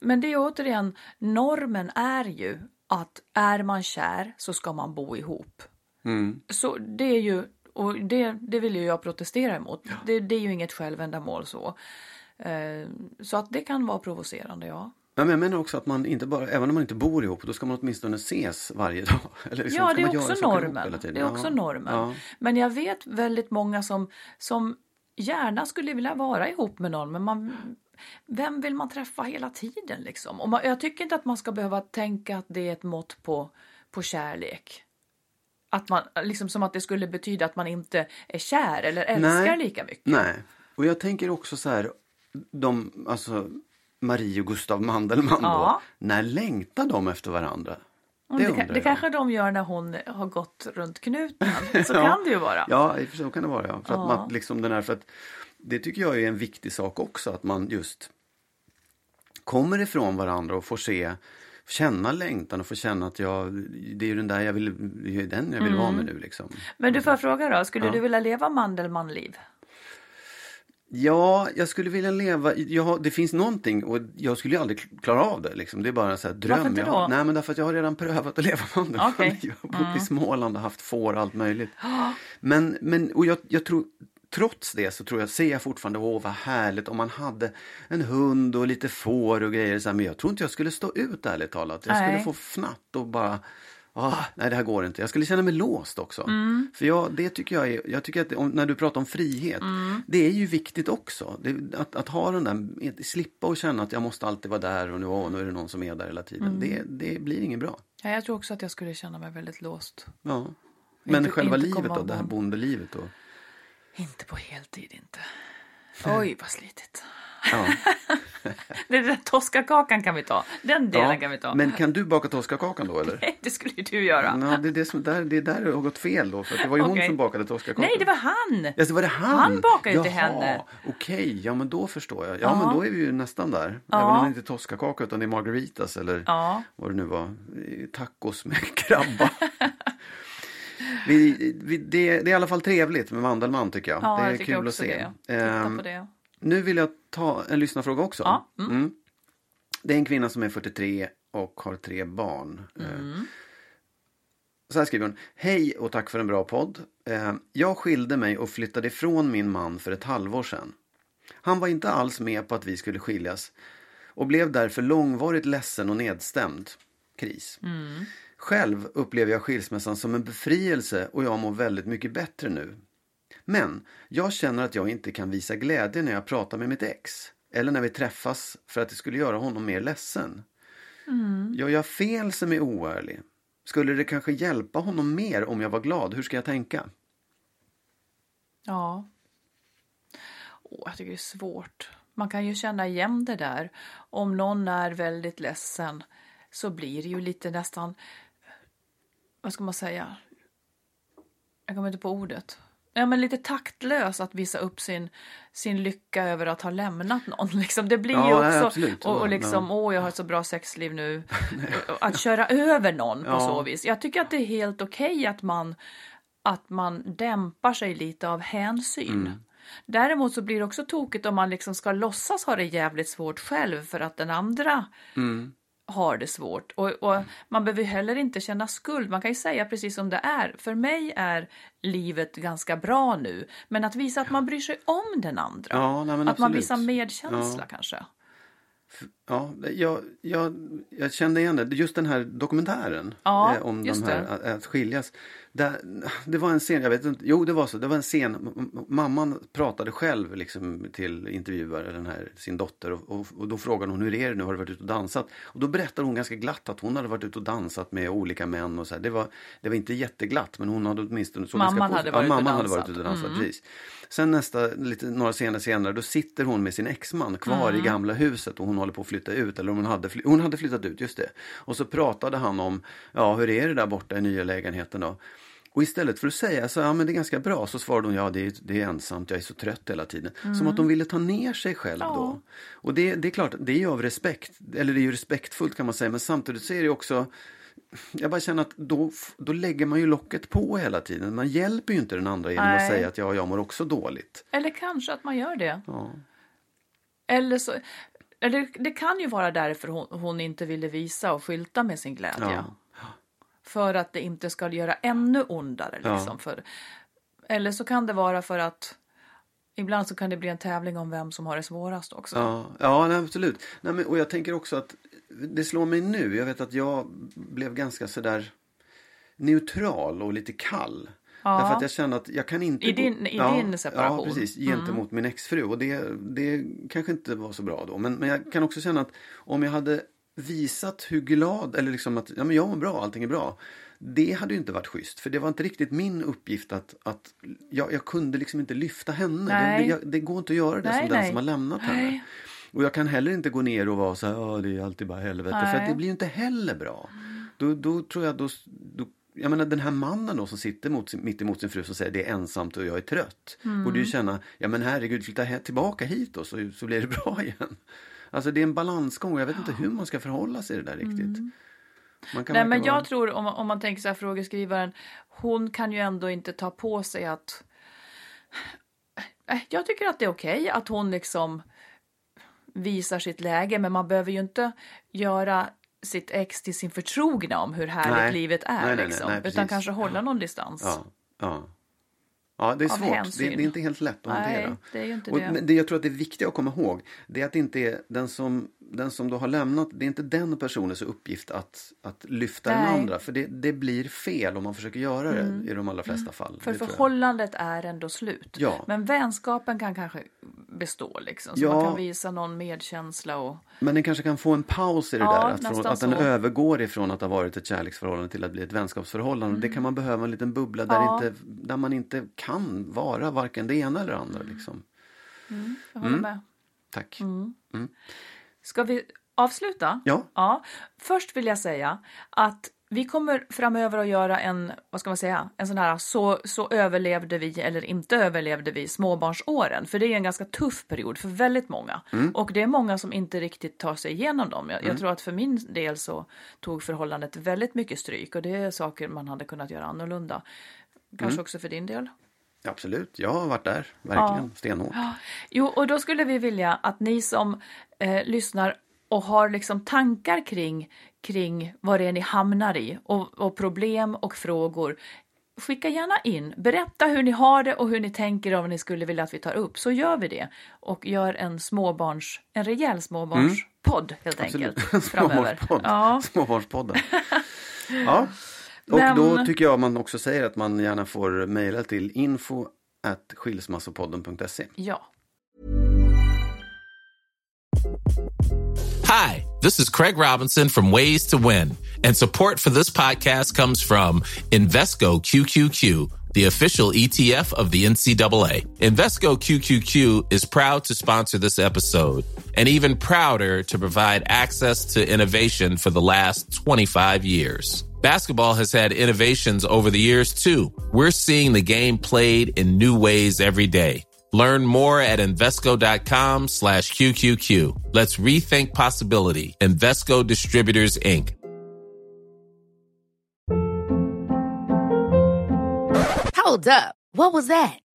Men det är återigen, normen är ju att är man kär så ska man bo ihop. Mm. Så det är ju, och det, det vill ju jag protestera emot. Det, det är ju inget självändamål så. Eh, Så att det kan vara provocerande, ja. Ja, men jag menar också att man inte bara, även om man inte bor ihop, då ska man åtminstone ses varje dag. Eller liksom, Ja, det är också normen. Det är också Ja. normen. Ja. Men jag vet väldigt många som, som gärna skulle vilja vara ihop med någon, men man, vem vill man träffa hela tiden liksom? Och man, jag tycker inte att man ska behöva tänka att det är ett mått på, på kärlek. Att man, liksom som att det skulle betyda att man inte är kär eller älskar Nej. lika mycket. Nej, och jag tänker också så här, de, alltså Marie och Gustav Mandelmann Ja. då, när längtar de efter varandra? Mm, Det, det jag. kanske de gör när hon har gått runt knuten. Så Ja. kan det ju vara. Ja, så kan det vara. Ja. För att Ja. man, liksom den här, för att, det tycker jag är en viktig sak också, att man just kommer ifrån varandra och får se känna längtan och få känna att jag, det är ju den där jag vill, den jag vill vara med nu liksom. Men du får jag fråga då, skulle Ja. du vilja leva Mandelmann-liv? Ja, jag skulle vilja leva, jag, det finns någonting och jag skulle ju aldrig klara av det. Liksom. Det är bara en sån här dröm. Varför inte jag då? Nej, men därför att jag har redan prövat att leva Mandelmann. Okej. Jag har bott i Småland och haft får och allt möjligt. Men, men och jag, jag tror, trots det så tror jag, ser jag fortfarande, åh vad härligt om man hade en hund och lite får och grejer. Så här, men jag tror inte jag skulle stå ut ärligt talat. Jag skulle Nej. få fnatt och bara Ah, nej, det här går inte. Jag skulle känna mig låst också. Mm. För jag, det tycker jag är, jag tycker att om, när du pratar om frihet, Mm. det är ju viktigt också. Det, att, att ha den där, slippa och känna att jag måste alltid vara där och nu, åh, nu är det någon som är där hela tiden. Mm. Det, det blir inget bra. Ja, jag tror också att jag skulle känna mig väldigt låst. Ja. Men Inte- själva inte livet då, det här bondelivet då? Inte på heltid inte. Oj, vad slitigt. Ja. Den där toskakakan kan vi ta. Den delen kan vi ta. Men kan du baka toskakakan då eller? Nej, det skulle ju du göra. Ja, det, är det, som, där, det är där det har gått fel då. För det var ju hon Okej. som bakade toskakakan. Nej, det var han! Ja, så var det han? Han bakade ju till henne. Okej, ja men då förstår jag. Ja, Ja. men då är vi ju nästan där. Ja. Även om det inte är toskakaka utan det är margaritas eller Ja. vad det nu var. Tacos med krabba. vi, vi, det, det är i alla fall trevligt med Mandelmann tycker jag. Ja, det är jag kul att se. det. Ehm, på det. Nu vill jag ta en lyssnarfråga också. Ja, mm. Mm. Det är en kvinna som är 43 och har tre barn. Eh, Mm. Så här skriver hon. Hej och tack för en bra podd. Eh, Jag skilde mig och flyttade ifrån min man för ett halvår sedan. Han var inte alls med på att vi skulle skiljas och blev därför långvarigt ledsen och nedstämd. Kris. Själv upplever jag skilsmässan som en befrielse och jag mår väldigt mycket bättre nu. Men jag känner att jag inte kan visa glädje när jag pratar med mitt ex. Eller när vi träffas för att det skulle göra honom mer ledsen. Gör jag fel som är oärlig? Skulle det kanske hjälpa honom mer om jag var glad? Hur ska jag tänka? Ja. Åh, jag tycker det är svårt. Man kan ju känna igen det där. Om någon är väldigt ledsen så blir det ju lite nästan, vad ska man säga? Jag kommer inte på ordet. Ja, men lite taktlös att visa upp sin, sin lycka över att ha lämnat någon. Liksom. Det blir Ja, ju nej, också, absolut. och, och liksom, åh jag har ett så bra sexliv nu. att köra över någon på Ja. så vis. Jag tycker att det är helt okej att man att man dämpar sig lite av hänsyn. Mm. Däremot så blir det också tokigt om man liksom ska låtsas ha det jävligt svårt själv för att den andra Mm. Har det svårt. Och, och man behöver heller inte känna skuld. Man kan ju säga precis som det är. För mig är livet ganska bra nu. Men att visa att man bryr sig om den andra. Ja, nej, att man absolut. visar medkänsla Ja. kanske. Ja, jag, jag, jag kände igen det. Just den här dokumentären Ja, eh, om de här att skiljas. Där, det var en scen, jag vet inte, jo det var så, det var en scen, mamman pratade själv liksom till intervjuare, den här, sin dotter och, och, och då frågade hon hur är det nu, har du varit ute och dansat? Och då berättade hon ganska glatt att hon hade varit ute och dansat med olika män och så här. Det var, det var inte jätteglatt men hon hade åtminstone så Mamman ganska, hade varit ja, och mamman hade dansat. varit ute och dansat, precis. Sen nästa, lite, några scener senare, då sitter hon med sin exman kvar Mm. i gamla huset och hon håller på att flytta ut. Eller hon hade, hon hade flyttat ut, just det. Och så pratade han om, ja hur är det där borta i nya lägenheten då? Och istället för att säga så ja men det är ganska bra så svarade hon ja det är, det är ensamt, jag är så trött hela tiden. Som att hon ville ta ner sig själv Ja. då. Och det, det är klart, det är ju av respekt, eller det är ju respektfullt kan man säga, men samtidigt så är det också jag bara känner att då, då lägger man ju locket på hela tiden. Man hjälper ju inte den andra genom Nej. att säga att ja, jag mår också dåligt. Eller kanske att man gör det. Ja. Eller så, eller det kan ju vara därför hon, hon inte ville visa och skylta med sin glädje. Ja. För att det inte ska göra ännu ondare. Ja. Liksom, för, eller så kan det vara för att ibland så kan det bli en tävling om vem som har det svårast också. Ja, ja nej, absolut. Nej, men, och jag tänker också att det slår mig nu. Jag vet att jag blev ganska sådär neutral och lite kall. Ja. Därför att jag kände att jag kan inte... I din- i ja, din separation. Mm. Ja, precis. Gentemot min exfru. Och det, det kanske inte var så bra då. Men, men jag kan också känna att om jag hade visat hur glad, eller liksom att ja, men jag mår bra, allting är bra. Det hade ju inte varit schysst. För det var inte riktigt min uppgift att, att jag, jag kunde liksom inte lyfta henne. Det, jag, det går inte att göra det Nej, som den nej. som har lämnat henne. Nej. Och jag kan heller inte gå ner och vara så här, "Ja, det är alltid bara helvete. För det blir ju inte heller bra. Då, då tror jag, då, då, jag menar den här mannen då som sitter mot, mitt emot sin fru som säger det är ensamt och jag är trött. Mm. Borde ju känna, ja men herregud, flytta tillbaka hit då så, så blir det bra igen. Alltså det är en balansgång och jag vet inte hur man ska förhålla sig i det där riktigt. Kan Nej, men jag vara- tror om, man- om man tänker så här frågeskrivaren, hon kan ju ändå inte ta på sig att... Eh, Jag tycker att det är okej att hon liksom visar sitt läge, men man behöver ju inte göra sitt ex till sin förtrogna om hur härligt Nej. livet är. Nej, nej, liksom. Utan kanske hålla någon distans. Ja, ja. Ja, det är svårt. Det, det är inte helt lätt att Nej, hantera. det är inte och, det. Men det jag tror att det är viktigt att komma ihåg, det är att det inte är den som, den som då har lämnat, det är inte den personens uppgift att, att lyfta den Nej. Mm. andra. För det, det blir fel om man försöker göra det i de allra flesta fall. För förhållandet är ändå slut. Ja. Men vänskapen kan kanske bestå liksom. Så Ja. man kan visa någon medkänsla och... Men den kanske kan få en paus i det Ja, där. Att, från, att den så. övergår ifrån att ha varit ett kärleksförhållande till att bli ett vänskapsförhållande. Det kan man behöva en liten bubbla där, Mm. Inte, där man inte kan vara varken det ena eller det andra. Liksom. Jag håller med. Tack. Mm. Ska vi avsluta? Ja. ja. Först vill jag säga att vi kommer framöver att göra en, vad ska man säga, en sån här så, så överlevde vi eller inte överlevde vi småbarnsåren. För det är en ganska tuff period för väldigt många. Och det är många som inte riktigt tar sig igenom dem. Jag, jag tror att för min del så tog förhållandet väldigt mycket stryk och det är saker man hade kunnat göra annorlunda. Kanske också för din del? Absolut, jag har varit där. Verkligen. Stenhårt. Jo, och då skulle vi vilja att ni som eh, lyssnar och har liksom tankar kring, kring vad det är ni hamnar i och, och problem och frågor. Skicka gärna in, berätta hur ni har det och hur ni tänker vad ni skulle vilja att vi tar upp. Så gör vi det och gör en småbarns, en rejäl småbarnspodd helt enkelt. Framöver. Småbarnspodd. Ja. Småbarnspodden. ja. Och Men- då tycker jag man också säger att man gärna får mejla till info at skilsmassopodden.se. ja. Hi, this is Craig Robinson from Ways to Win, and support for this podcast comes from Invesco QQQ, the official ETF of the NCAA. Invesco QQQ is proud to sponsor this episode and even prouder to provide access to innovation for the last 25 years. Basketball has had innovations over the years too. We're seeing the game played in new ways every day. Learn more at Invesco.com slash QQQ. Let's rethink possibility. Invesco Distributors, Inc. Hold up. What was that?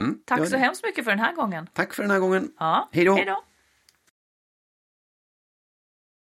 Mm, Tack så det. hemskt mycket för den här gången. Tack för den här gången. Ja. Hej då.